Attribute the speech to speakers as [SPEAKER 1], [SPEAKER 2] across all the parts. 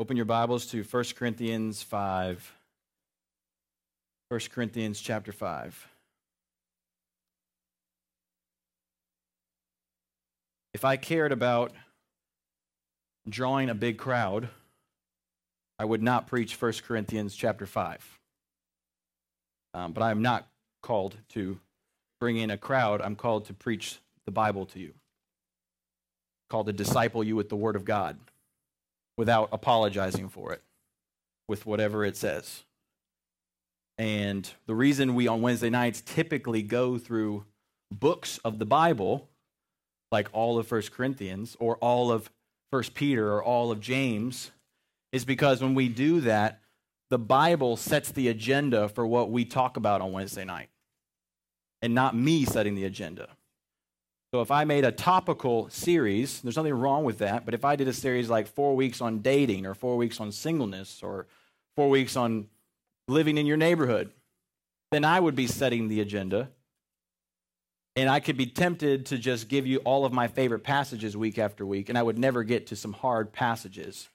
[SPEAKER 1] Open your Bibles to 1 Corinthians 5. 1 Corinthians chapter 5. If I cared about drawing a big crowd, I would not preach 1 Corinthians chapter 5. Um, but I am not called to bring in a crowd. I'm called to preach the Bible to you, called to disciple you with the Word of God without apologizing for it, with whatever it says. And the reason we on Wednesday nights typically go through books of the Bible, like all of First Corinthians or all of First Peter or all of James, is because when we do that, the Bible sets the agenda for what we talk about on Wednesday night, and not me setting the agenda. So if I made a topical series, there's nothing wrong with that, but if I did a series like four weeks on dating, or four weeks on singleness, or four weeks on living in your neighborhood, then I would be setting the agenda. And I could be tempted to just give you all of my favorite passages week after week, and I would never get to some hard passages.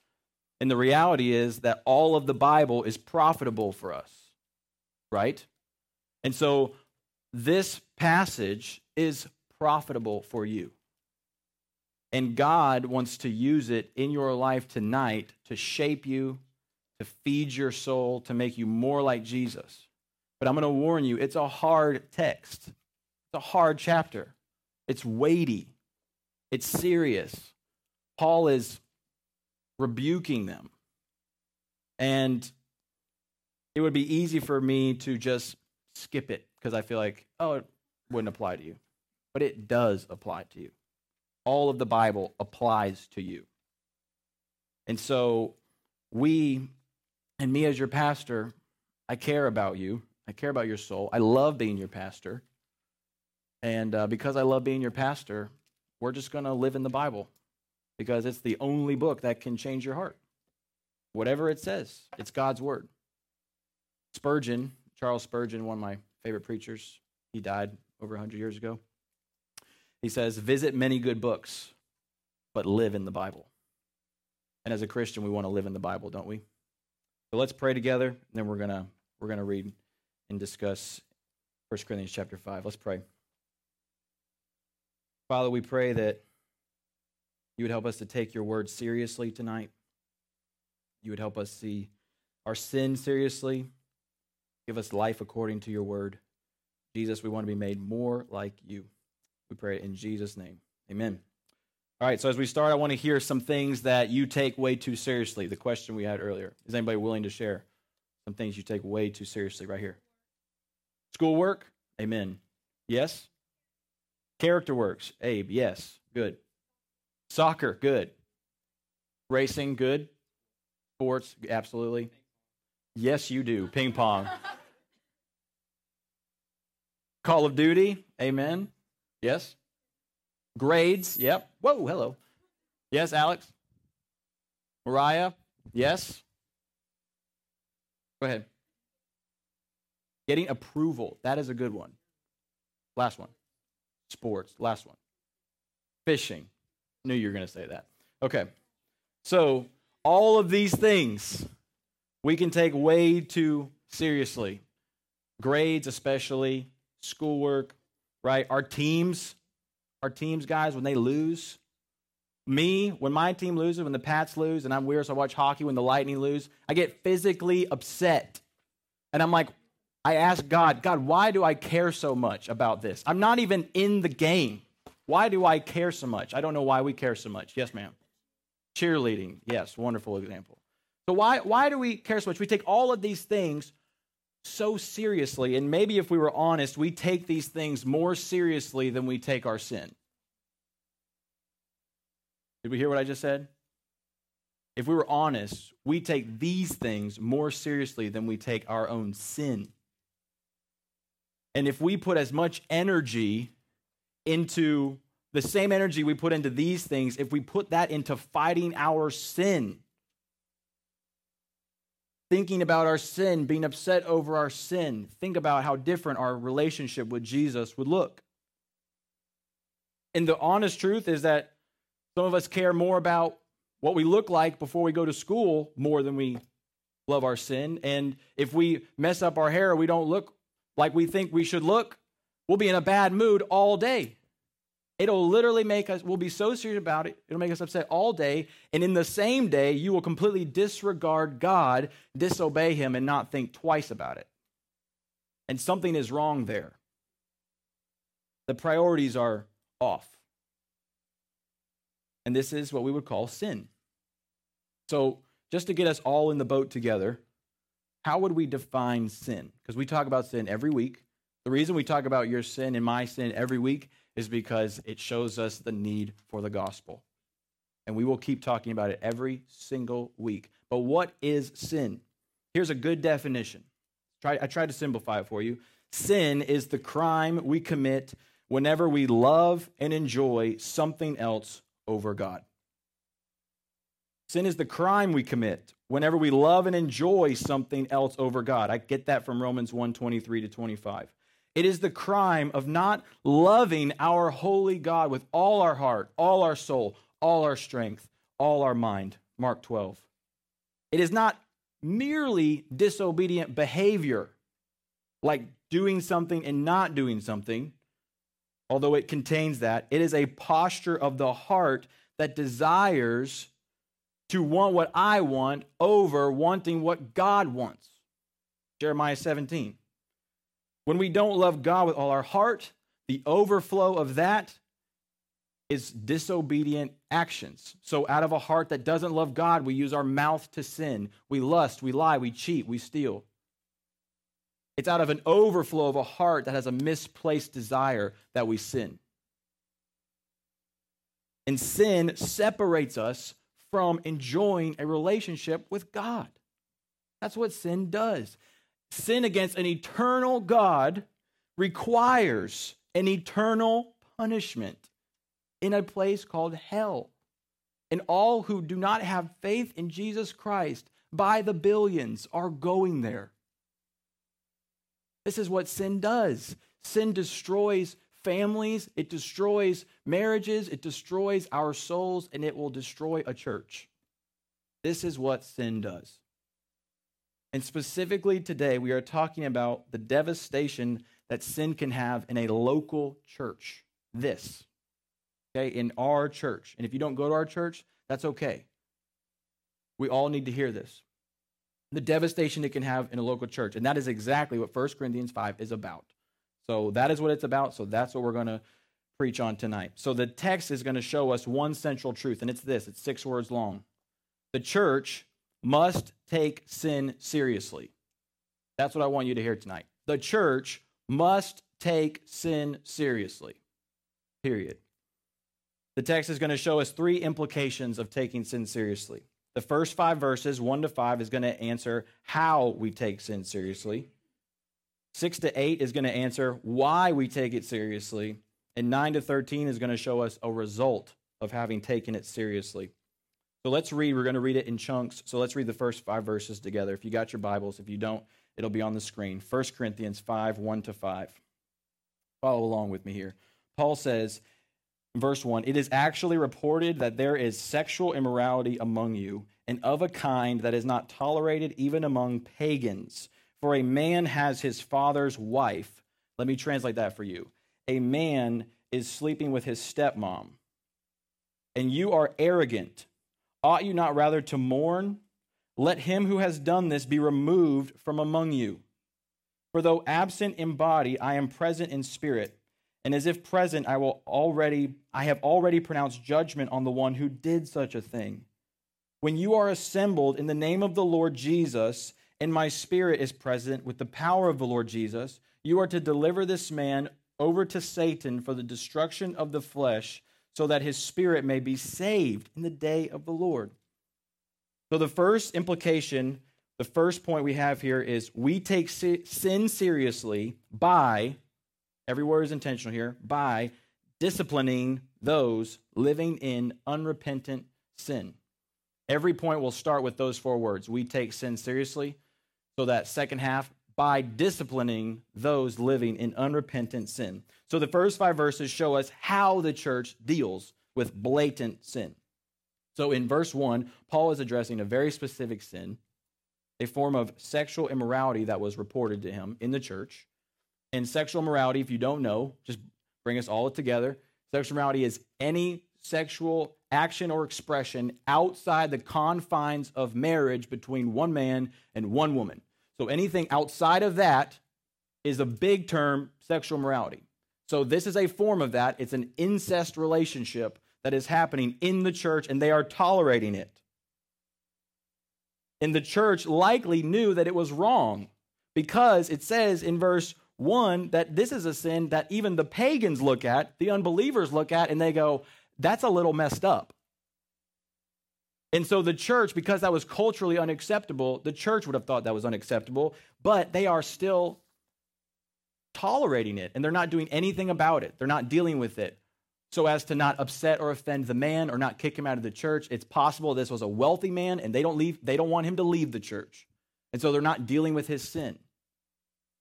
[SPEAKER 1] And the reality is that all of the Bible is profitable for us, right? And so this passage is profitable for you. And God wants to use it in your life tonight to shape you, to feed your soul, to make you more like Jesus. But I'm going to warn you, it's a hard text. It's a hard chapter. It's weighty. It's serious. Paul is rebuking them. And it would be easy for me to just skip it because I feel like, oh, it wouldn't apply to you. But it does apply to you. All of the Bible applies to you. And so, we, and me as your pastor, I care about you. I care about your soul. I love being your pastor. And uh, because I love being your pastor, we're just going to live in the Bible because it's the only book that can change your heart. Whatever it says, it's God's word. Spurgeon, Charles Spurgeon, one of my favorite preachers, he died over 100 years ago. He says, Visit many good books, but live in the Bible. And as a Christian, we want to live in the Bible, don't we? So let's pray together, and then we're to we're to read and discuss 1 Corinthians chapter 5. Let's pray. Father, we pray that you would help us to take your word seriously tonight. You would help us see our sin seriously. Give us life according to your word. Jesus, we want to be made more like you. We pray in Jesus' name. Amen. All right, so as we start, I want to hear some things that you take way too seriously. The question we had earlier. Is anybody willing to share some things you take way too seriously right here? Schoolwork? Amen. Yes? Character works? Abe, yes. Good. Soccer, good. Racing, good. Sports, absolutely. Yes, you do. Ping pong. Call of Duty, amen. Yes. Grades, yep. Whoa, hello. Yes, Alex. Mariah, yes. Go ahead. Getting approval, that is a good one. Last one. Sports, last one. Fishing, Knew you were going to say that. Okay. So, all of these things we can take way too seriously. Grades, especially, schoolwork, right? Our teams, our teams, guys, when they lose, me, when my team loses, when the Pats lose, and I'm weird, so I watch hockey when the Lightning lose, I get physically upset. And I'm like, I ask God, God, why do I care so much about this? I'm not even in the game. Why do I care so much? I don't know why we care so much. Yes, ma'am. Cheerleading. Yes, wonderful example. So why why do we care so much? We take all of these things so seriously, and maybe if we were honest, we take these things more seriously than we take our sin. Did we hear what I just said? If we were honest, we take these things more seriously than we take our own sin. And if we put as much energy into the same energy we put into these things, if we put that into fighting our sin, thinking about our sin, being upset over our sin, think about how different our relationship with Jesus would look. And the honest truth is that some of us care more about what we look like before we go to school more than we love our sin. And if we mess up our hair, we don't look like we think we should look, we'll be in a bad mood all day. It'll literally make us, we'll be so serious about it, it'll make us upset all day. And in the same day, you will completely disregard God, disobey Him, and not think twice about it. And something is wrong there. The priorities are off. And this is what we would call sin. So, just to get us all in the boat together, how would we define sin? Because we talk about sin every week. The reason we talk about your sin and my sin every week is because it shows us the need for the gospel. And we will keep talking about it every single week. But what is sin? Here's a good definition. I tried to simplify it for you. Sin is the crime we commit whenever we love and enjoy something else over God. Sin is the crime we commit whenever we love and enjoy something else over God. I get that from Romans 1 23 to 25. It is the crime of not loving our holy God with all our heart, all our soul, all our strength, all our mind. Mark 12. It is not merely disobedient behavior, like doing something and not doing something, although it contains that. It is a posture of the heart that desires to want what I want over wanting what God wants. Jeremiah 17. When we don't love God with all our heart, the overflow of that is disobedient actions. So, out of a heart that doesn't love God, we use our mouth to sin. We lust, we lie, we cheat, we steal. It's out of an overflow of a heart that has a misplaced desire that we sin. And sin separates us from enjoying a relationship with God. That's what sin does. Sin against an eternal God requires an eternal punishment in a place called hell. And all who do not have faith in Jesus Christ by the billions are going there. This is what sin does. Sin destroys families, it destroys marriages, it destroys our souls, and it will destroy a church. This is what sin does. And specifically today, we are talking about the devastation that sin can have in a local church. This, okay, in our church. And if you don't go to our church, that's okay. We all need to hear this. The devastation it can have in a local church. And that is exactly what 1 Corinthians 5 is about. So that is what it's about. So that's what we're going to preach on tonight. So the text is going to show us one central truth, and it's this it's six words long. The church must take sin seriously. That's what I want you to hear tonight. The church must take sin seriously. Period. The text is going to show us three implications of taking sin seriously. The first five verses, one to five, is going to answer how we take sin seriously. Six to eight is going to answer why we take it seriously. And nine to 13 is going to show us a result of having taken it seriously. So let's read. We're going to read it in chunks. So let's read the first five verses together. If you got your Bibles, if you don't, it'll be on the screen. 1 Corinthians 5 1 to 5. Follow along with me here. Paul says, verse 1 It is actually reported that there is sexual immorality among you, and of a kind that is not tolerated even among pagans for a man has his father's wife. Let me translate that for you. A man is sleeping with his stepmom, and you are arrogant. Ought you not rather to mourn? Let him who has done this be removed from among you. For though absent in body, I am present in spirit, and as if present, I will already I have already pronounced judgment on the one who did such a thing. When you are assembled in the name of the Lord Jesus, and my spirit is present with the power of the Lord Jesus, you are to deliver this man over to Satan for the destruction of the flesh, so that his spirit may be saved in the day of the Lord. So, the first implication, the first point we have here is we take sin seriously by, every word is intentional here, by disciplining those living in unrepentant sin. Every point will start with those four words. We take sin seriously. So that second half, by disciplining those living in unrepentant sin. So the first five verses show us how the church deals with blatant sin. So in verse 1, Paul is addressing a very specific sin, a form of sexual immorality that was reported to him in the church. And sexual immorality, if you don't know, just bring us all together. Sexual immorality is any sexual action or expression outside the confines of marriage between one man and one woman. So anything outside of that is a big term, sexual morality. So this is a form of that. It's an incest relationship that is happening in the church, and they are tolerating it. And the church likely knew that it was wrong because it says in verse 1 that this is a sin that even the pagans look at, the unbelievers look at, and they go, that's a little messed up. And so the church, because that was culturally unacceptable, the church would have thought that was unacceptable, but they are still tolerating it and they're not doing anything about it. They're not dealing with it so as to not upset or offend the man or not kick him out of the church. It's possible this was a wealthy man and they don't leave they don't want him to leave the church. And so they're not dealing with his sin.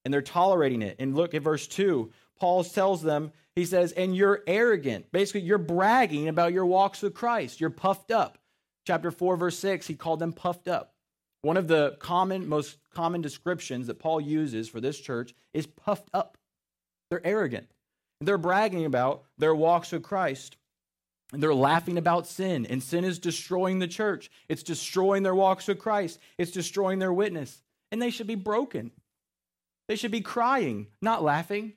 [SPEAKER 1] And they're tolerating it. And look at verse 2. Paul tells them, he says, and you're arrogant. Basically, you're bragging about your walks with Christ. You're puffed up. Chapter 4, verse 6, he called them puffed up. One of the common, most common descriptions that Paul uses for this church is puffed up. They're arrogant. They're bragging about their walks with Christ. And they're laughing about sin, and sin is destroying the church. It's destroying their walks with Christ. It's destroying their witness. And they should be broken. They should be crying, not laughing.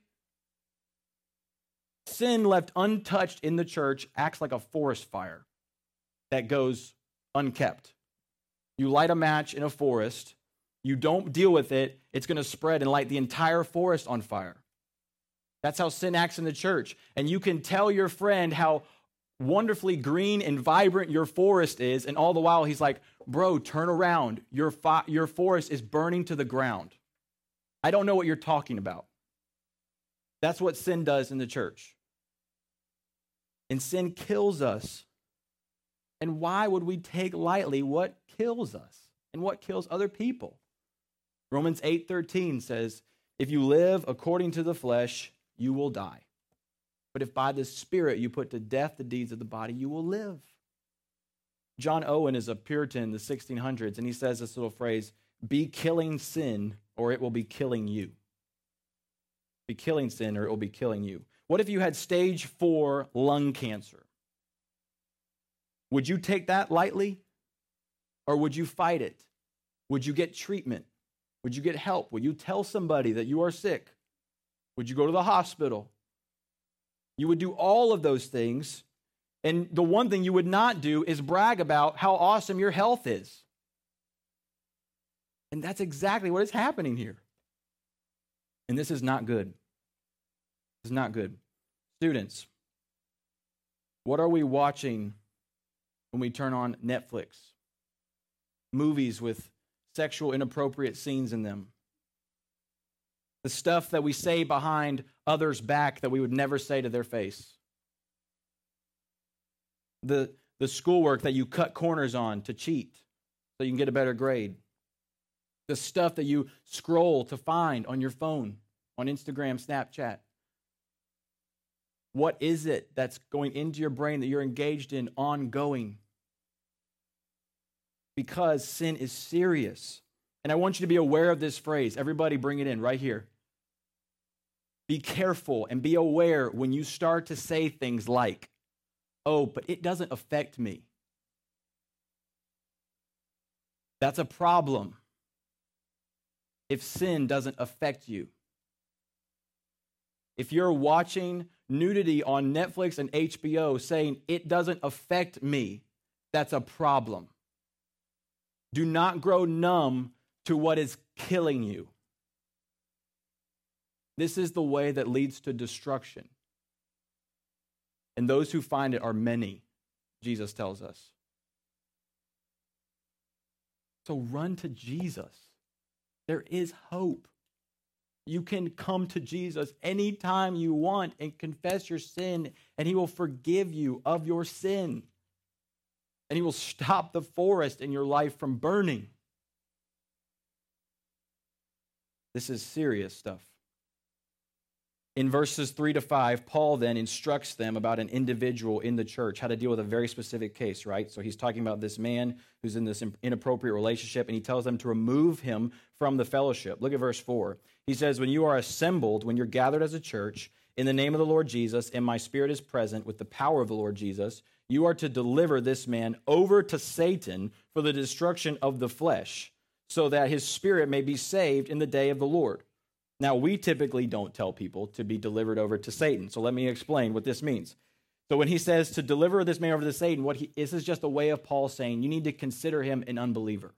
[SPEAKER 1] Sin left untouched in the church acts like a forest fire that goes unkept. You light a match in a forest, you don't deal with it, it's going to spread and light the entire forest on fire. That's how sin acts in the church. And you can tell your friend how wonderfully green and vibrant your forest is, and all the while he's like, Bro, turn around. Your, your forest is burning to the ground. I don't know what you're talking about. That's what sin does in the church. And sin kills us. And why would we take lightly what kills us and what kills other people? Romans 8:13 says, "If you live according to the flesh, you will die. But if by the Spirit you put to death the deeds of the body, you will live." John Owen is a Puritan in the 1600s, and he says this little phrase, "Be killing sin, or it will be killing you." Be killing sin, or it will be killing you. What if you had stage four lung cancer? Would you take that lightly? Or would you fight it? Would you get treatment? Would you get help? Would you tell somebody that you are sick? Would you go to the hospital? You would do all of those things. And the one thing you would not do is brag about how awesome your health is. And that's exactly what is happening here. And this is not good is not good. Students, what are we watching when we turn on Netflix? Movies with sexual inappropriate scenes in them. The stuff that we say behind others' back that we would never say to their face. The, the schoolwork that you cut corners on to cheat so you can get a better grade. The stuff that you scroll to find on your phone, on Instagram, Snapchat. What is it that's going into your brain that you're engaged in ongoing? Because sin is serious. And I want you to be aware of this phrase. Everybody, bring it in right here. Be careful and be aware when you start to say things like, oh, but it doesn't affect me. That's a problem if sin doesn't affect you. If you're watching nudity on Netflix and HBO saying it doesn't affect me, that's a problem. Do not grow numb to what is killing you. This is the way that leads to destruction. And those who find it are many, Jesus tells us. So run to Jesus. There is hope. You can come to Jesus anytime you want and confess your sin, and He will forgive you of your sin. And He will stop the forest in your life from burning. This is serious stuff. In verses 3 to 5, Paul then instructs them about an individual in the church, how to deal with a very specific case, right? So he's talking about this man who's in this inappropriate relationship, and he tells them to remove him from the fellowship. Look at verse 4. He says, When you are assembled, when you're gathered as a church, in the name of the Lord Jesus, and my spirit is present with the power of the Lord Jesus, you are to deliver this man over to Satan for the destruction of the flesh, so that his spirit may be saved in the day of the Lord. Now, we typically don't tell people to be delivered over to Satan. So let me explain what this means. So when he says to deliver this man over to Satan, what he, this is just a way of Paul saying you need to consider him an unbeliever.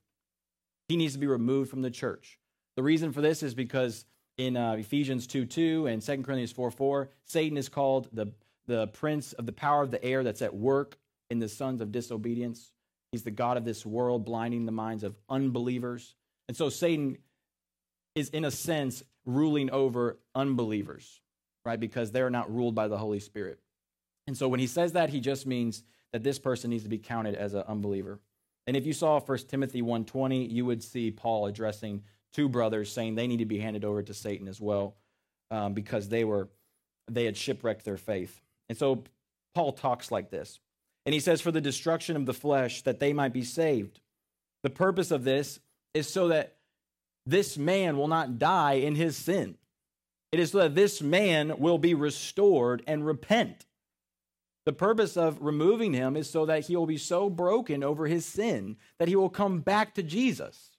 [SPEAKER 1] He needs to be removed from the church. The reason for this is because in uh, Ephesians 2 2 and 2 Corinthians 4 4, Satan is called the, the prince of the power of the air that's at work in the sons of disobedience. He's the God of this world, blinding the minds of unbelievers. And so Satan is, in a sense, ruling over unbelievers, right? Because they're not ruled by the Holy Spirit. And so when he says that, he just means that this person needs to be counted as an unbeliever. And if you saw 1 Timothy 1:20, you would see Paul addressing two brothers saying they need to be handed over to Satan as well um, because they were they had shipwrecked their faith. And so Paul talks like this. And he says for the destruction of the flesh that they might be saved. The purpose of this is so that this man will not die in his sin. It is so that this man will be restored and repent. The purpose of removing him is so that he will be so broken over his sin that he will come back to Jesus.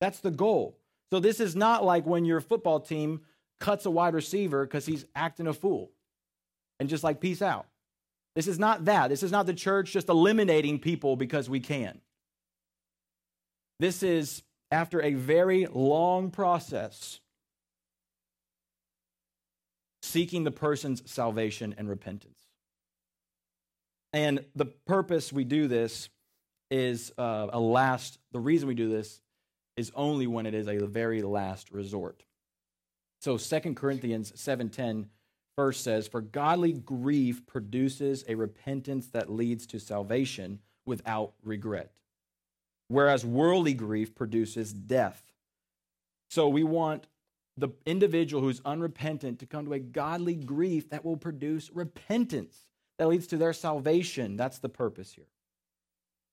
[SPEAKER 1] That's the goal. So this is not like when your football team cuts a wide receiver because he's acting a fool and just like peace out. This is not that. This is not the church just eliminating people because we can. This is after a very long process, seeking the person's salvation and repentance. And the purpose we do this is uh, a last, the reason we do this is only when it is a very last resort. So Second Corinthians 7:10 first says, For godly grief produces a repentance that leads to salvation without regret whereas worldly grief produces death. So we want the individual who's unrepentant to come to a godly grief that will produce repentance that leads to their salvation. That's the purpose here.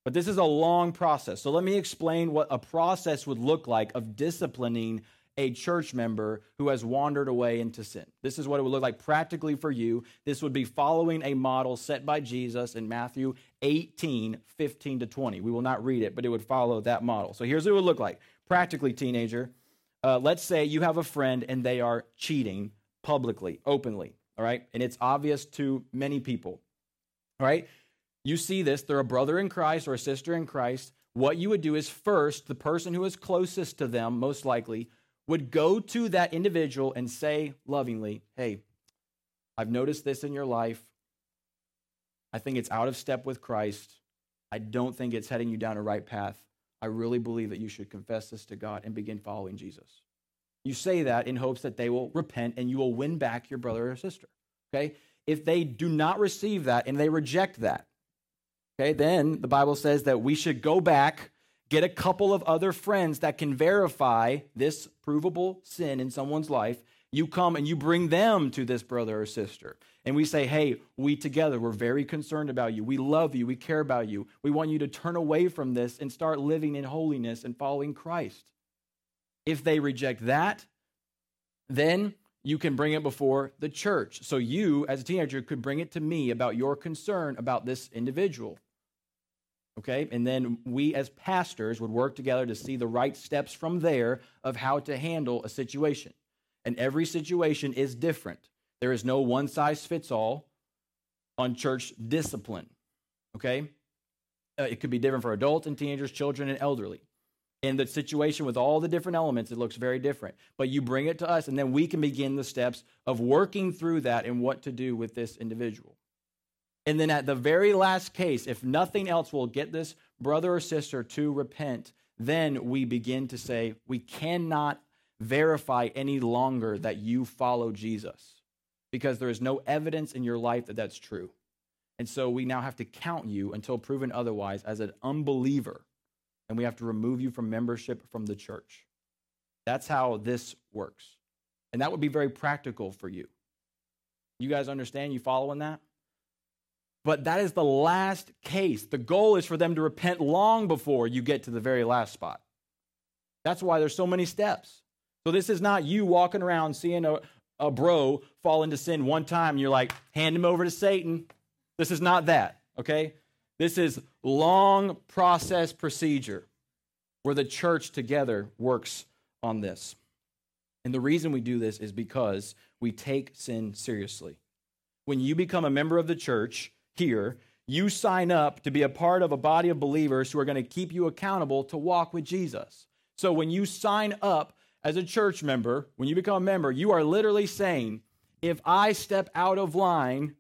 [SPEAKER 1] But this is a long process. So let me explain what a process would look like of disciplining a church member who has wandered away into sin. This is what it would look like practically for you. This would be following a model set by Jesus in Matthew 18, 15 to 20. We will not read it, but it would follow that model. So here's what it would look like. Practically, teenager, uh, let's say you have a friend and they are cheating publicly, openly, all right? And it's obvious to many people, all right? You see this, they're a brother in Christ or a sister in Christ. What you would do is first, the person who is closest to them, most likely, would go to that individual and say lovingly, Hey, I've noticed this in your life. I think it's out of step with Christ. I don't think it's heading you down a right path. I really believe that you should confess this to God and begin following Jesus. You say that in hopes that they will repent and you will win back your brother or sister. Okay? If they do not receive that and they reject that, okay, then the Bible says that we should go back get a couple of other friends that can verify this provable sin in someone's life. You come and you bring them to this brother or sister. And we say, hey, we together, we're very concerned about you. We love you. We care about you. We want you to turn away from this and start living in holiness and following Christ. If they reject that, then you can bring it before the church. So you, as a teenager, could bring it to me about your concern about this individual. Okay? And then we as pastors would work together to see the right steps from there of how to handle a situation. And every situation is different. There is no one size fits all on church discipline. Okay? Uh, it could be different for adults and teenagers, children, and elderly. In the situation with all the different elements, it looks very different. But you bring it to us, and then we can begin the steps of working through that and what to do with this individual. And then at the very last case, if nothing else will get this brother or sister to repent, then we begin to say, we cannot verify any longer that you follow Jesus because there is no evidence in your life that that's true. And so we now have to count you until proven otherwise as an unbeliever. And we have to remove you from membership from the church. That's how this works. And that would be very practical for you. You guys understand? You following that? But that is the last case. The goal is for them to repent long before you get to the very last spot. That's why there's so many steps. So this is not you walking around seeing a, a bro fall into sin one time and you're like, hand him over to Satan. This is not that, okay? This is long process procedure where the church together works on this. And the reason we do this is because we take sin seriously. When you become a member of the church here, you sign up to be a part of a body of believers who are going to keep you accountable to walk with Jesus. So when you sign up as a church member, when you become a member, you are literally saying, if I step out of line,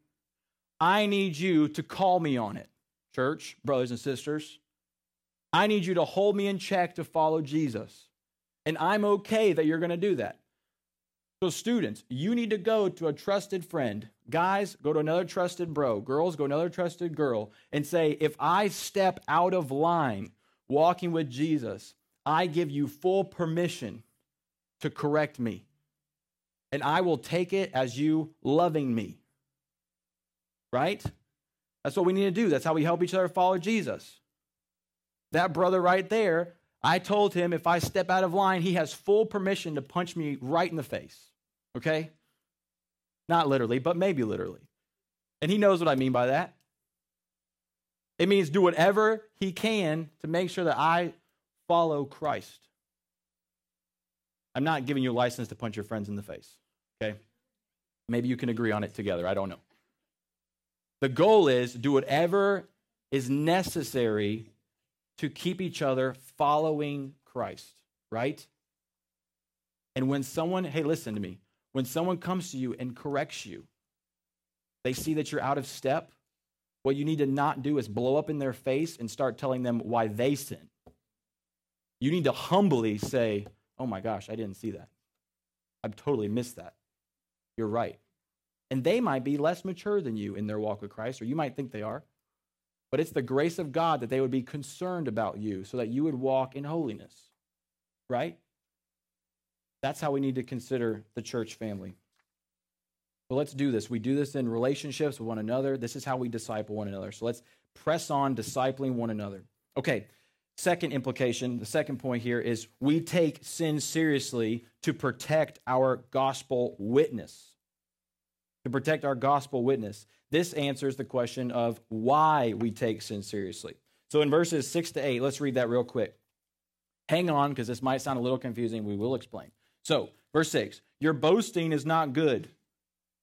[SPEAKER 1] I need you to call me on it. Church, brothers and sisters, I need you to hold me in check to follow Jesus. And I'm okay that you're going to do that. So, students, you need to go to a trusted friend. Guys, go to another trusted bro. Girls, go another trusted girl and say, if I step out of line walking with Jesus, I give you full permission to correct me. And I will take it as you loving me. Right? That's what we need to do. That's how we help each other follow Jesus. That brother right there, I told him if I step out of line, he has full permission to punch me right in the face. Okay? Not literally, but maybe literally. And he knows what I mean by that. It means do whatever he can to make sure that I follow Christ. I'm not giving you a license to punch your friends in the face, okay? Maybe you can agree on it together. I don't know. The goal is do whatever is necessary to keep each other following Christ, right? And when someone, hey, listen to me, when someone comes to you and corrects you, they see that you're out of step. What you need to not do is blow up in their face and start telling them why they sin. You need to humbly say, Oh my gosh, I didn't see that. I've totally missed that. You're right. And they might be less mature than you in their walk with Christ, or you might think they are. But it's the grace of God that they would be concerned about you so that you would walk in holiness. Right? That's how we need to consider the church family. So let's do this. We do this in relationships with one another. This is how we disciple one another. So let's press on discipling one another. Okay, Second implication, the second point here is we take sin seriously to protect our gospel witness. To protect our gospel witness. This answers the question of why we take sin seriously. So in verses 6 to 8, let's read that real quick. Hang on, because this might sound a little confusing. We will explain. So, verse 6 Your boasting is not good.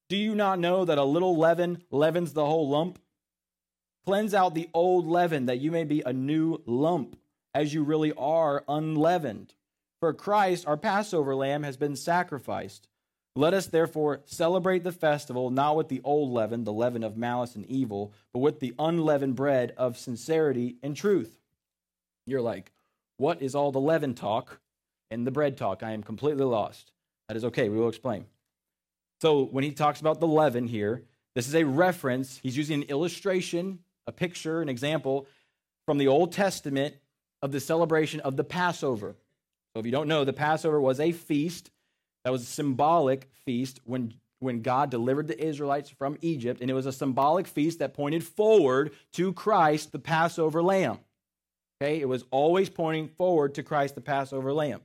[SPEAKER 1] Do you not know that a little leaven leavens the whole lump? Cleanse out the old leaven that you may be a new lump as you really are unleavened. For Christ, our Passover lamb, has been sacrificed. Let us therefore celebrate the festival not with the old leaven, the leaven of malice and evil, but with the unleavened bread of sincerity and truth. You're like, what is all the leaven talk and the bread talk? I am completely lost. That is okay, we will explain. So when he talks about the leaven here, this is a reference. He's using an illustration, a picture, an example from the Old Testament of the celebration of the Passover. So, if you don't know, the Passover was a feast that was a symbolic feast when, when God delivered the Israelites from Egypt, and it was a symbolic feast that pointed forward to Christ, the Passover lamb. Okay, it was always pointing forward to Christ, the Passover lamb,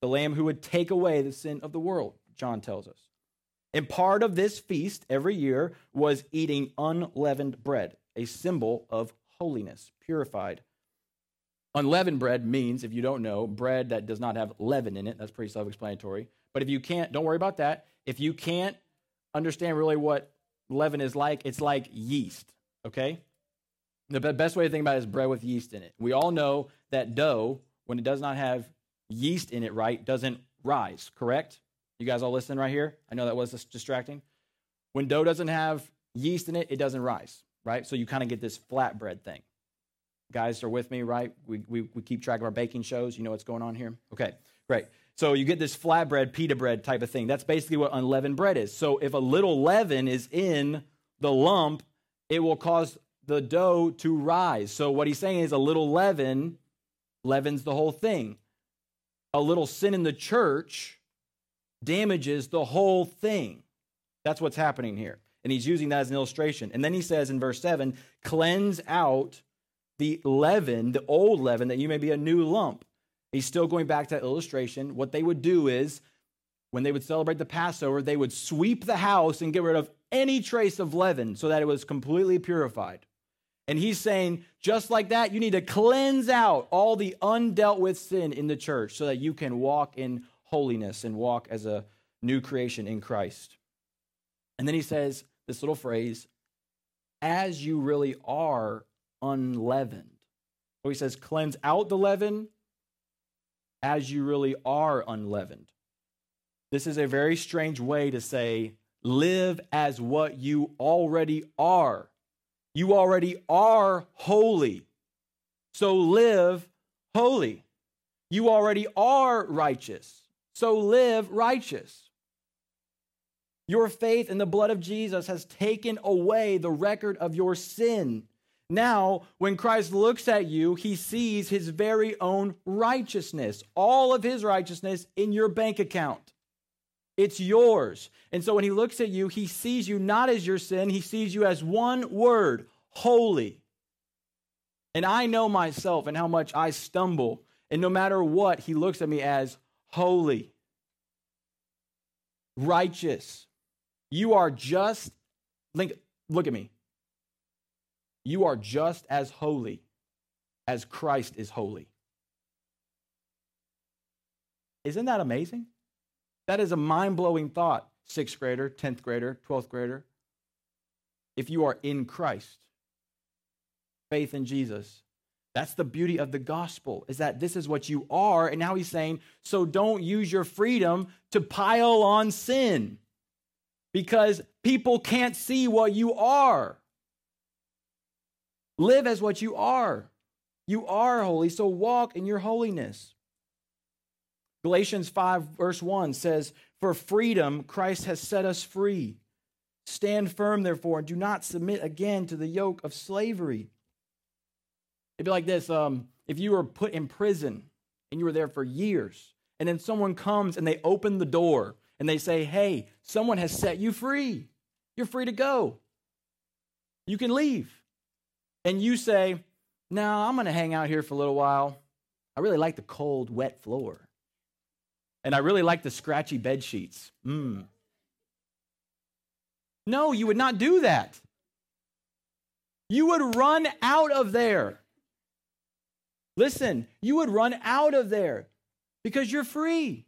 [SPEAKER 1] the lamb who would take away the sin of the world, John tells us. And part of this feast every year was eating unleavened bread, a symbol of holiness, purified Unleavened bread means, if you don't know, bread that does not have leaven in it. That's pretty self explanatory. But if you can't, don't worry about that. If you can't understand really what leaven is like, it's like yeast, okay? The best way to think about it is bread with yeast in it. We all know that dough, when it does not have yeast in it, right, doesn't rise, correct? You guys all listening right here? I know that was distracting. When dough doesn't have yeast in it, it doesn't rise, right? So you kind of get this flatbread thing guys are with me, right? We, we, we keep track of our baking shows. You know what's going on here? Okay, great. So you get this flatbread, pita bread type of thing. That's basically what unleavened bread is. So if a little leaven is in the lump, it will cause the dough to rise. So what he's saying is a little leaven leavens the whole thing. A little sin in the church damages the whole thing. That's what's happening here. And he's using that as an illustration. And then he says in verse 7 cleanse out the leaven, the old leaven, that you may be a new lump. He's still going back to that illustration. What they would do is, when they would celebrate the Passover, they would sweep the house and get rid of any trace of leaven so that it was completely purified. And he's saying, just like that, you need to cleanse out all the undealt with sin in the church so that you can walk in holiness and walk as a new creation in Christ. And then he says this little phrase, as you really are unleavened. So he says, cleanse out the leaven as you really are unleavened. This is a very strange way to say, live as what you already are. You already are holy. So live holy. You already are righteous. So live righteous. Your faith in the blood of Jesus has taken away the record of your sin. Now, when Christ looks at you, he sees his very own righteousness, all of his righteousness in your bank account. It's yours. And so when he looks at you, he sees you not as your sin, he sees you as one word holy. And I know myself and how much I stumble. And no matter what, he looks at me as holy, righteous. You are just, look at me. You are just as holy as Christ is holy. Isn't that amazing? That is a mind blowing thought, sixth grader, 10th grader, 12th grader. If you are in Christ, faith in Jesus, that's the beauty of the gospel, is that this is what you are. And now he's saying, so don't use your freedom to pile on sin because people can't see what you are. Live as what you are. You are holy, so walk in your holiness. Galatians 5, verse 1 says, For freedom Christ has set us free. Stand firm, therefore, and do not submit again to the yoke of slavery. It'd be like this um, if you were put in prison and you were there for years, and then someone comes and they open the door and they say, Hey, someone has set you free. You're free to go. You can leave and you say, No, I'm going to hang out here for a little while. I really like the cold, wet floor. And I really like the scratchy bed sheets. Mm. No, you would not do that. You would run out of there. Listen, you would run out of there because you're free.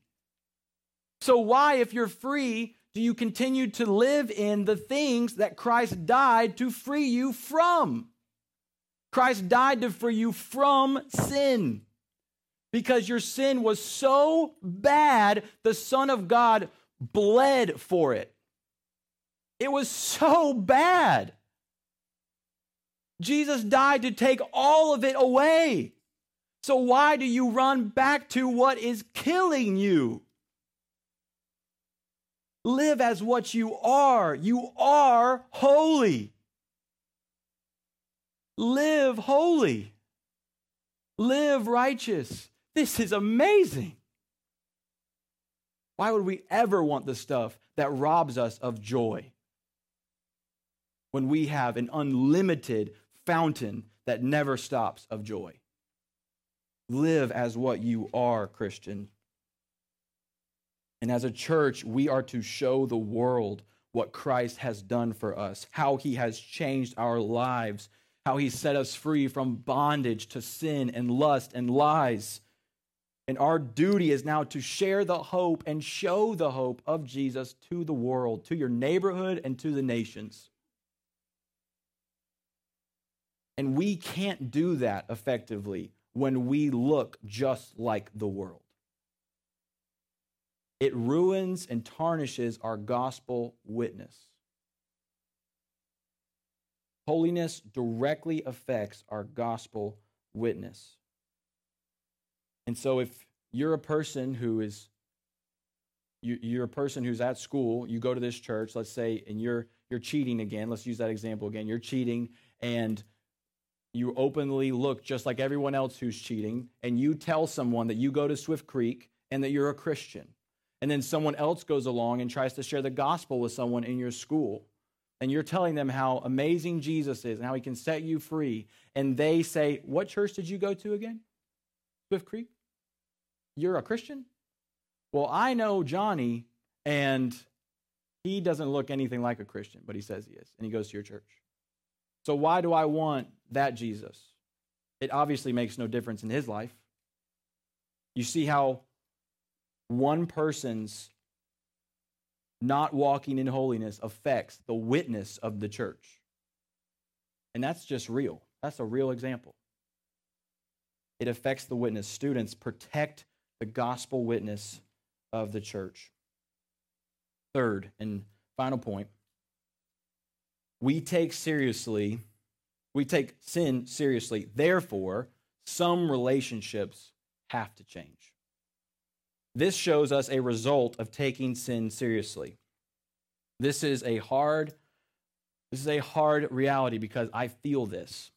[SPEAKER 1] So, why, if you're free, do you continue to live in the things that Christ died to free you from? Christ died to free you from sin. Because your sin was so bad, the Son of God bled for it. It was so bad. Jesus died to take all of it away. So, why do you run back to what is killing you? Live as what you are. You are holy. Live holy. Live righteous. This is amazing. Why would we ever want the stuff that robs us of joy when we have an unlimited fountain that never stops of joy? Live as what you are, Christian. And as a church, we are to show the world what Christ has done for us, how he has changed our lives how he set us free from bondage to sin and lust and lies. And our duty is now to share the hope and show the hope of Jesus to the world, to your neighborhood, and to the nations. And we can't do that effectively when we look just like the world. It ruins and tarnishes our gospel witness. Holiness directly affects our gospel witness. And so if you're a person who is you, are a person who's at school, you go to this church, let's say, and you're you're cheating again. Let's use that example again. You're cheating and you openly look just like everyone else who's cheating, and you tell someone that you go to Swift Creek and that you're a Christian. And then someone else goes along and tries to share the gospel with someone in your school and you're telling them how amazing Jesus is and how he can set you free, and they say, What church did you go to again? Swift Creek? You're a Christian? Well, I know Johnny, and he doesn't look anything like a Christian, but he says he is, and he goes to your church. So why do I want that Jesus? It obviously makes no difference in his life. You see how one person's not walking in holiness affects the witness of the church. And that's just real. That's a real example. It affects the witness. Students, protect the gospel witness of the church. Third and final point we take seriously, we take sin seriously. Therefore, some relationships have to change. This shows us a result of taking sin seriously. This is a hard this is a hard reality because I feel this.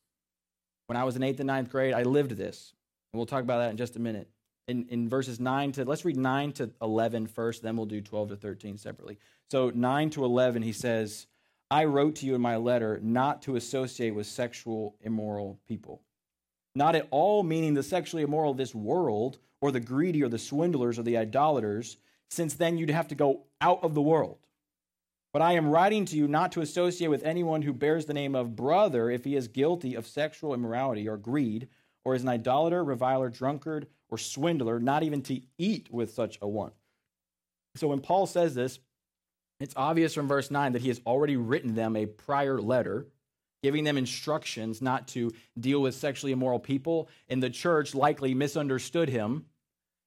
[SPEAKER 1] When I was in 8th and ninth grade, I lived this. And we'll talk about that in just a minute. In, in verses 9 to, let's read 9 to 11 first, then we'll do 12 to 13 separately. So 9 to 11, he says, I wrote to you in my letter not to associate with sexual immoral people. Not at all meaning the sexually immoral of this world, or the greedy, or the swindlers, or the idolaters, since then you'd have to go out of the world. But I am writing to you not to associate with anyone who bears the name of brother if he is guilty of sexual immorality or greed, or is an idolater, reviler, drunkard, or swindler, not even to eat with such a one. So when Paul says this, it's obvious from verse 9 that he has already written them a prior letter, giving them instructions not to deal with sexually immoral people. And the church likely misunderstood him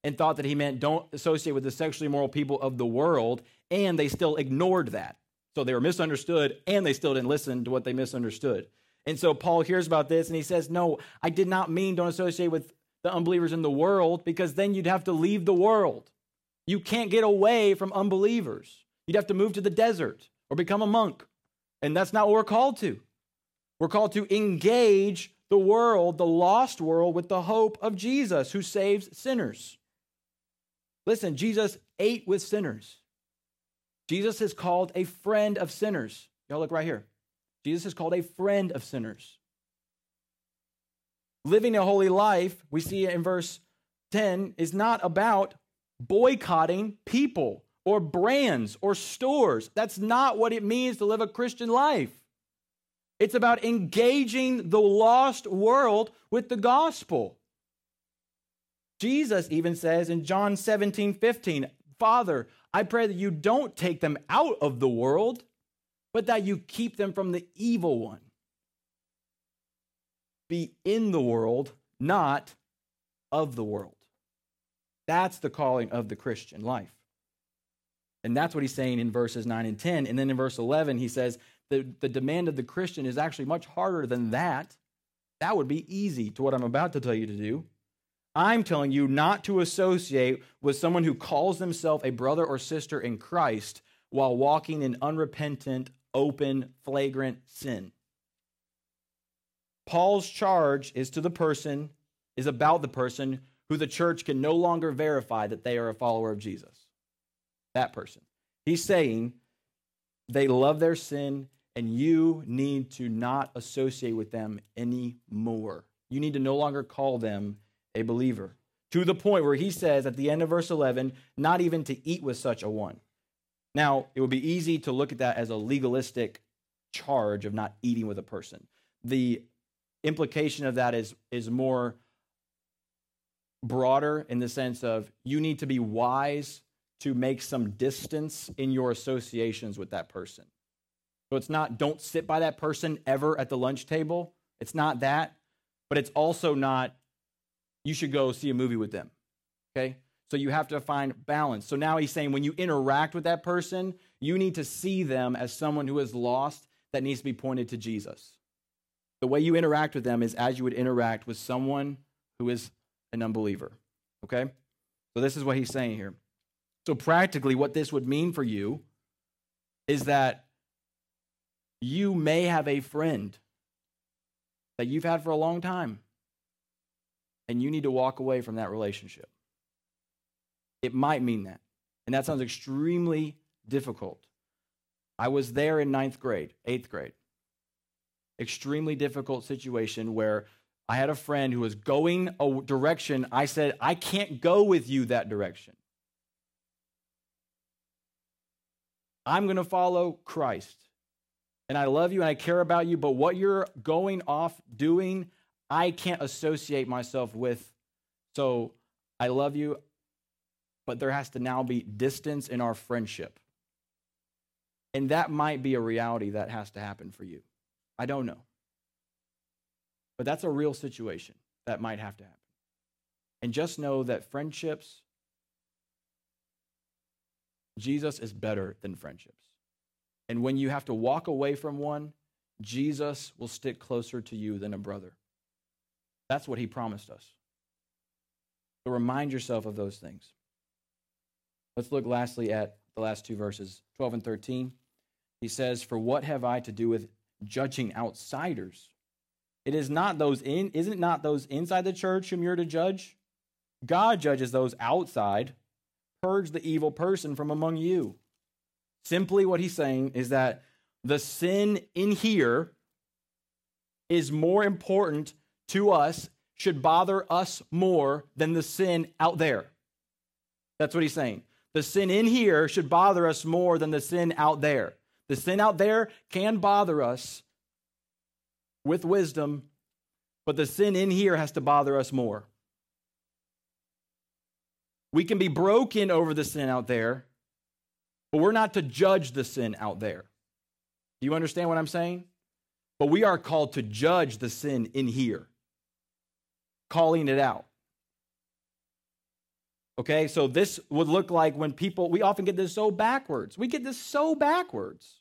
[SPEAKER 1] and thought that he meant don't associate with the sexually immoral people of the world, and they still ignored that. So they were misunderstood, and they still didn't listen to what they misunderstood. And so Paul hears about this and he says, No, I did not mean don't associate with the unbelievers in the world because then you'd have to leave the world. You can't get away from unbelievers. You'd have to move to the desert or become a monk. And that's not what we're called to. We're called to engage the world, the lost world, with the hope of Jesus who saves sinners. Listen, Jesus ate with sinners. Jesus is called a friend of sinners. Y'all look right here. Jesus is called a friend of sinners. Living a holy life, we see in verse 10, is not about boycotting people or brands or stores. That's not what it means to live a Christian life. It's about engaging the lost world with the gospel. Jesus even says in John 17, 15, Father, I pray that you don't take them out of the world, but that you keep them from the evil one. Be in the world, not of the world. That's the calling of the Christian life. And that's what he's saying in verses 9 and 10. And then in verse 11, he says the, the demand of the Christian is actually much harder than that. That would be easy to what I'm about to tell you to do. I'm telling you not to associate with someone who calls themselves a brother or sister in Christ while walking in unrepentant, open, flagrant sin. Paul's charge is to the person, is about the person who the church can no longer verify that they are a follower of Jesus that person. He's saying they love their sin and you need to not associate with them anymore. You need to no longer call them a believer. To the point where he says at the end of verse 11, not even to eat with such a one. Now, it would be easy to look at that as a legalistic charge of not eating with a person. The implication of that is, is more broader in the sense of you need to be wise to make some distance in your associations with that person. So it's not don't sit by that person ever at the lunch table. It's not that, but it's also not you should go see a movie with them. Okay? So you have to find balance. So now he's saying when you interact with that person, you need to see them as someone who is lost that needs to be pointed to Jesus. The way you interact with them is as you would interact with someone who is an unbeliever. Okay? So this is what he's saying here. So, practically, what this would mean for you is that you may have a friend that you've had for a long time, and you need to walk away from that relationship. It might mean that. And that sounds extremely difficult. I was there in ninth grade, eighth grade. Extremely difficult situation where I had a friend who was going a direction. I said, I can't go with you that direction. I'm going to follow Christ. And I love you and I care about you, but what you're going off doing, I can't associate myself with. So I love you, but there has to now be distance in our friendship. And that might be a reality that has to happen for you. I don't know. But that's a real situation that might have to happen. And just know that friendships, Jesus is better than friendships. And when you have to walk away from one, Jesus will stick closer to you than a brother. That's what he promised us. So remind yourself of those things. Let's look lastly at the last two verses, 12 and 13. He says, For what have I to do with judging outsiders? It is not those in, isn't it not those inside the church whom you're to judge? God judges those outside. Purge the evil person from among you. Simply what he's saying is that the sin in here is more important to us, should bother us more than the sin out there. That's what he's saying. The sin in here should bother us more than the sin out there. The sin out there can bother us with wisdom, but the sin in here has to bother us more. We can be broken over the sin out there, but we're not to judge the sin out there. Do you understand what I'm saying? But we are called to judge the sin in here, calling it out. Okay, so this would look like when people, we often get this so backwards. We get this so backwards.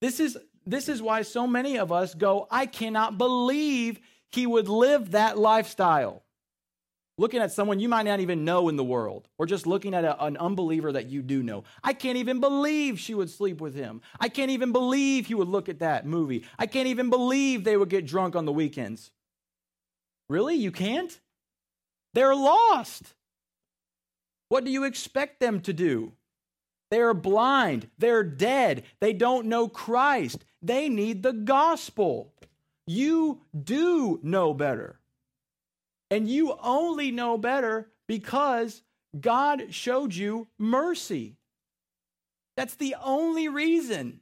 [SPEAKER 1] This is, this is why so many of us go, I cannot believe he would live that lifestyle. Looking at someone you might not even know in the world, or just looking at a, an unbeliever that you do know. I can't even believe she would sleep with him. I can't even believe he would look at that movie. I can't even believe they would get drunk on the weekends. Really? You can't? They're lost. What do you expect them to do? They are blind. They're dead. They don't know Christ. They need the gospel. You do know better. And you only know better because God showed you mercy. That's the only reason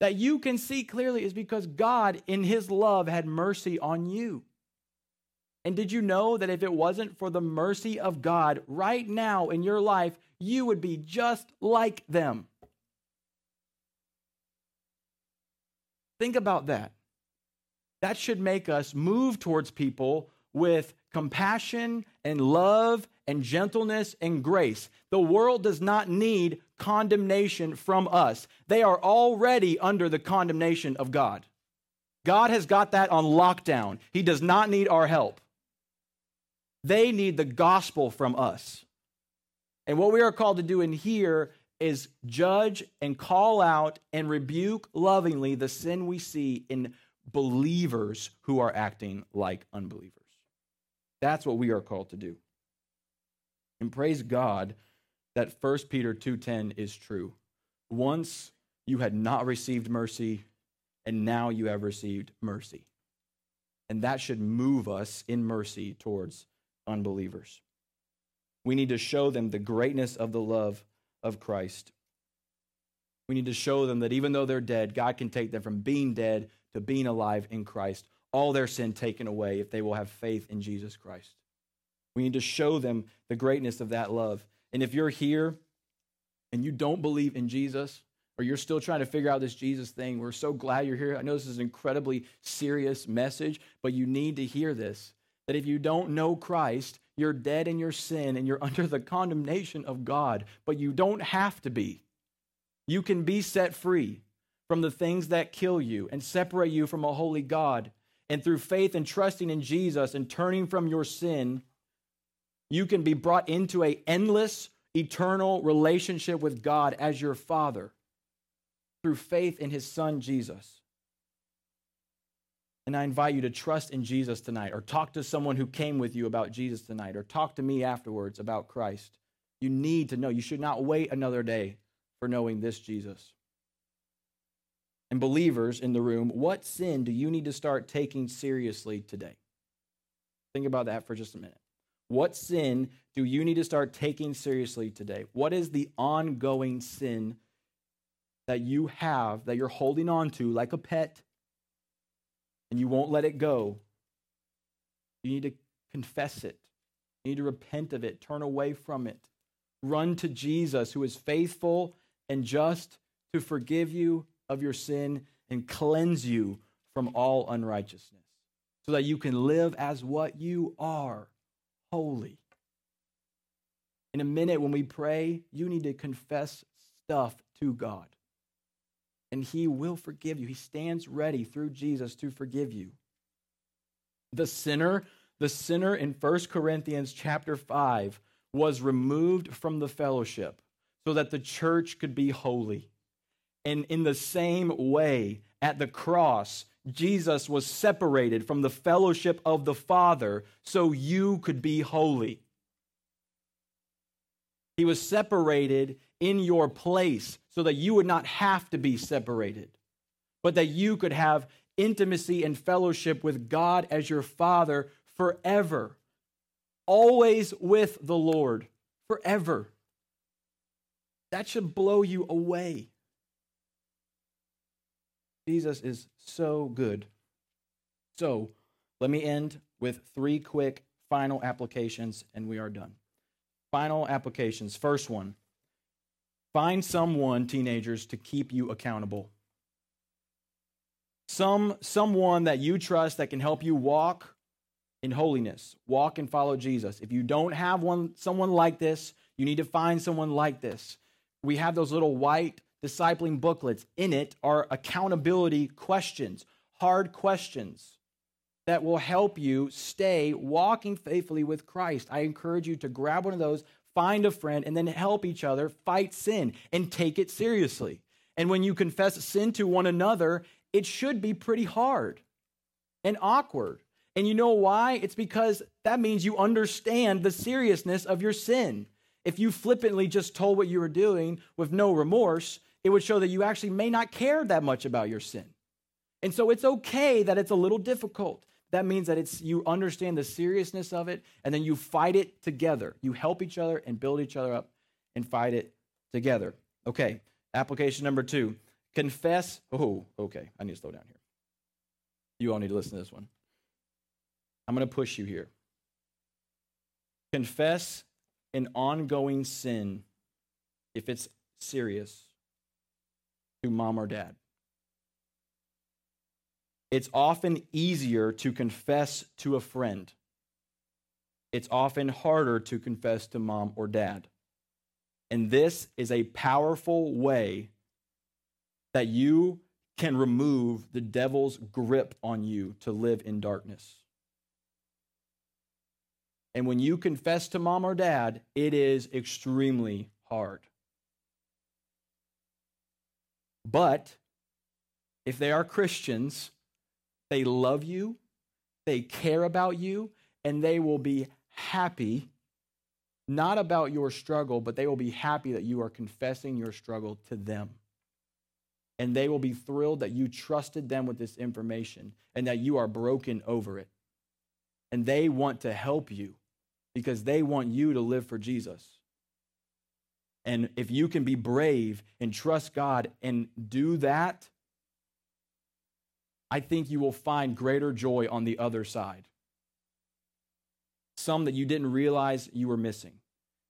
[SPEAKER 1] that you can see clearly is because God, in His love, had mercy on you. And did you know that if it wasn't for the mercy of God right now in your life, you would be just like them? Think about that. That should make us move towards people with compassion and love and gentleness and grace. The world does not need condemnation from us, they are already under the condemnation of God. God has got that on lockdown. He does not need our help. They need the gospel from us. And what we are called to do in here is judge and call out and rebuke lovingly the sin we see in believers who are acting like unbelievers. That's what we are called to do. And praise God that 1 Peter 2:10 is true. Once you had not received mercy and now you have received mercy. And that should move us in mercy towards unbelievers. We need to show them the greatness of the love of Christ. We need to show them that even though they're dead, God can take them from being dead to being alive in Christ, all their sin taken away if they will have faith in Jesus Christ. We need to show them the greatness of that love. And if you're here and you don't believe in Jesus, or you're still trying to figure out this Jesus thing, we're so glad you're here. I know this is an incredibly serious message, but you need to hear this that if you don't know Christ, you're dead in your sin and you're under the condemnation of God, but you don't have to be. You can be set free from the things that kill you and separate you from a holy God. And through faith and trusting in Jesus and turning from your sin, you can be brought into a endless, eternal relationship with God as your Father through faith in his Son Jesus. And I invite you to trust in Jesus tonight, or talk to someone who came with you about Jesus tonight, or talk to me afterwards about Christ. You need to know. You should not wait another day for knowing this Jesus. And believers in the room, what sin do you need to start taking seriously today? Think about that for just a minute. What sin do you need to start taking seriously today? What is the ongoing sin that you have that you're holding on to like a pet and you won't let it go? You need to confess it. You need to repent of it, turn away from it. Run to Jesus, who is faithful and just to forgive you of your sin and cleanse you from all unrighteousness, so that you can live as what you are holy. In a minute, when we pray, you need to confess stuff to God. And He will forgive you. He stands ready through Jesus to forgive you. The sinner, the sinner in 1 Corinthians chapter 5 was removed from the fellowship so that the church could be holy. And in the same way, at the cross, Jesus was separated from the fellowship of the Father so you could be holy. He was separated in your place so that you would not have to be separated, but that you could have intimacy and fellowship with God as your Father forever, always with the Lord, forever. That should blow you away. Jesus is so good. So, let me end with three quick final applications, and we are done. Final applications. First one find someone, teenagers, to keep you accountable. Some, someone that you trust that can help you walk in holiness, walk and follow Jesus. If you don't have one, someone like this, you need to find someone like this. We have those little white discipling booklets. In it are accountability questions, hard questions that will help you stay walking faithfully with Christ. I encourage you to grab one of those, find a friend, and then help each other fight sin and take it seriously. And when you confess sin to one another, it should be pretty hard and awkward. And you know why? It's because that means you understand the seriousness of your sin. If you flippantly just told what you were doing with no remorse, it would show that you actually may not care that much about your sin. And so it's okay that it's a little difficult. That means that it's you understand the seriousness of it and then you fight it together. You help each other and build each other up and fight it together. Okay, application number 2. Confess. Oh, okay. I need to slow down here. You all need to listen to this one. I'm going to push you here. Confess an ongoing sin if it's serious to mom or dad. It's often easier to confess to a friend. It's often harder to confess to mom or dad. And this is a powerful way that you can remove the devil's grip on you to live in darkness. And when you confess to mom or dad, it is extremely hard. But if they are Christians, they love you, they care about you, and they will be happy, not about your struggle, but they will be happy that you are confessing your struggle to them. And they will be thrilled that you trusted them with this information and that you are broken over it. And they want to help you because they want you to live for Jesus. And if you can be brave and trust God and do that, I think you will find greater joy on the other side. Some that you didn't realize you were missing.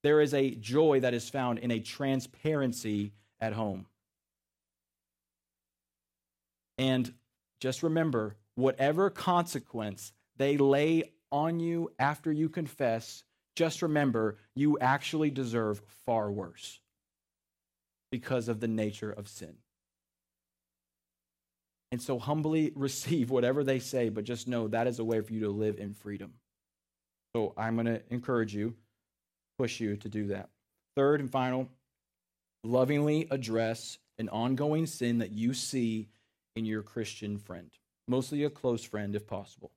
[SPEAKER 1] There is a joy that is found in a transparency at home. And just remember whatever consequence they lay on you after you confess, just remember you actually deserve far worse because of the nature of sin. And so humbly receive whatever they say, but just know that is a way for you to live in freedom. So I'm going to encourage you, push you to do that. Third and final, lovingly address an ongoing sin that you see in your Christian friend, mostly a close friend if possible.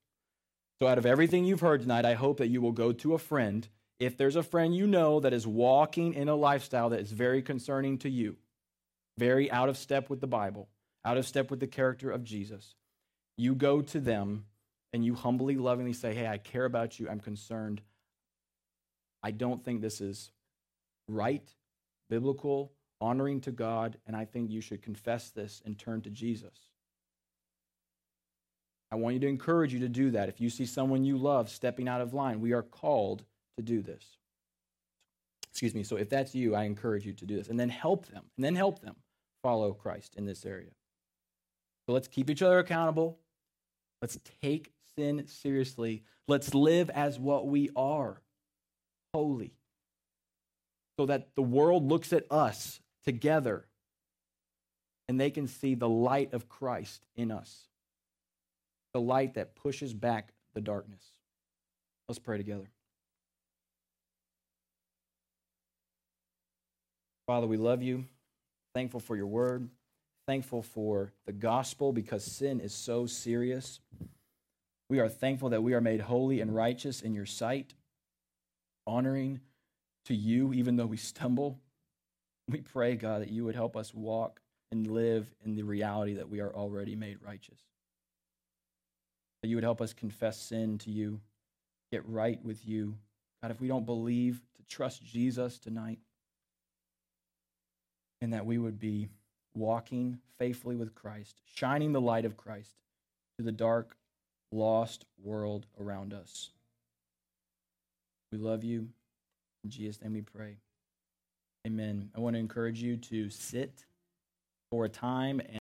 [SPEAKER 1] So, out of everything you've heard tonight, I hope that you will go to a friend. If there's a friend you know that is walking in a lifestyle that is very concerning to you, very out of step with the Bible, out of step with the character of Jesus, you go to them and you humbly, lovingly say, Hey, I care about you. I'm concerned. I don't think this is right, biblical, honoring to God, and I think you should confess this and turn to Jesus. I want you to encourage you to do that. If you see someone you love stepping out of line, we are called to do this. Excuse me. So if that's you, I encourage you to do this. And then help them, and then help them follow Christ in this area. So let's keep each other accountable. Let's take sin seriously. Let's live as what we are holy. So that the world looks at us together and they can see the light of Christ in us, the light that pushes back the darkness. Let's pray together. Father, we love you. Thankful for your word. Thankful for the gospel because sin is so serious. We are thankful that we are made holy and righteous in your sight, honoring to you even though we stumble. We pray, God, that you would help us walk and live in the reality that we are already made righteous. That you would help us confess sin to you, get right with you. God, if we don't believe, to trust Jesus tonight, and that we would be walking faithfully with Christ, shining the light of Christ to the dark, lost world around us. We love you. In Jesus' name we pray. Amen. I want to encourage you to sit for a time and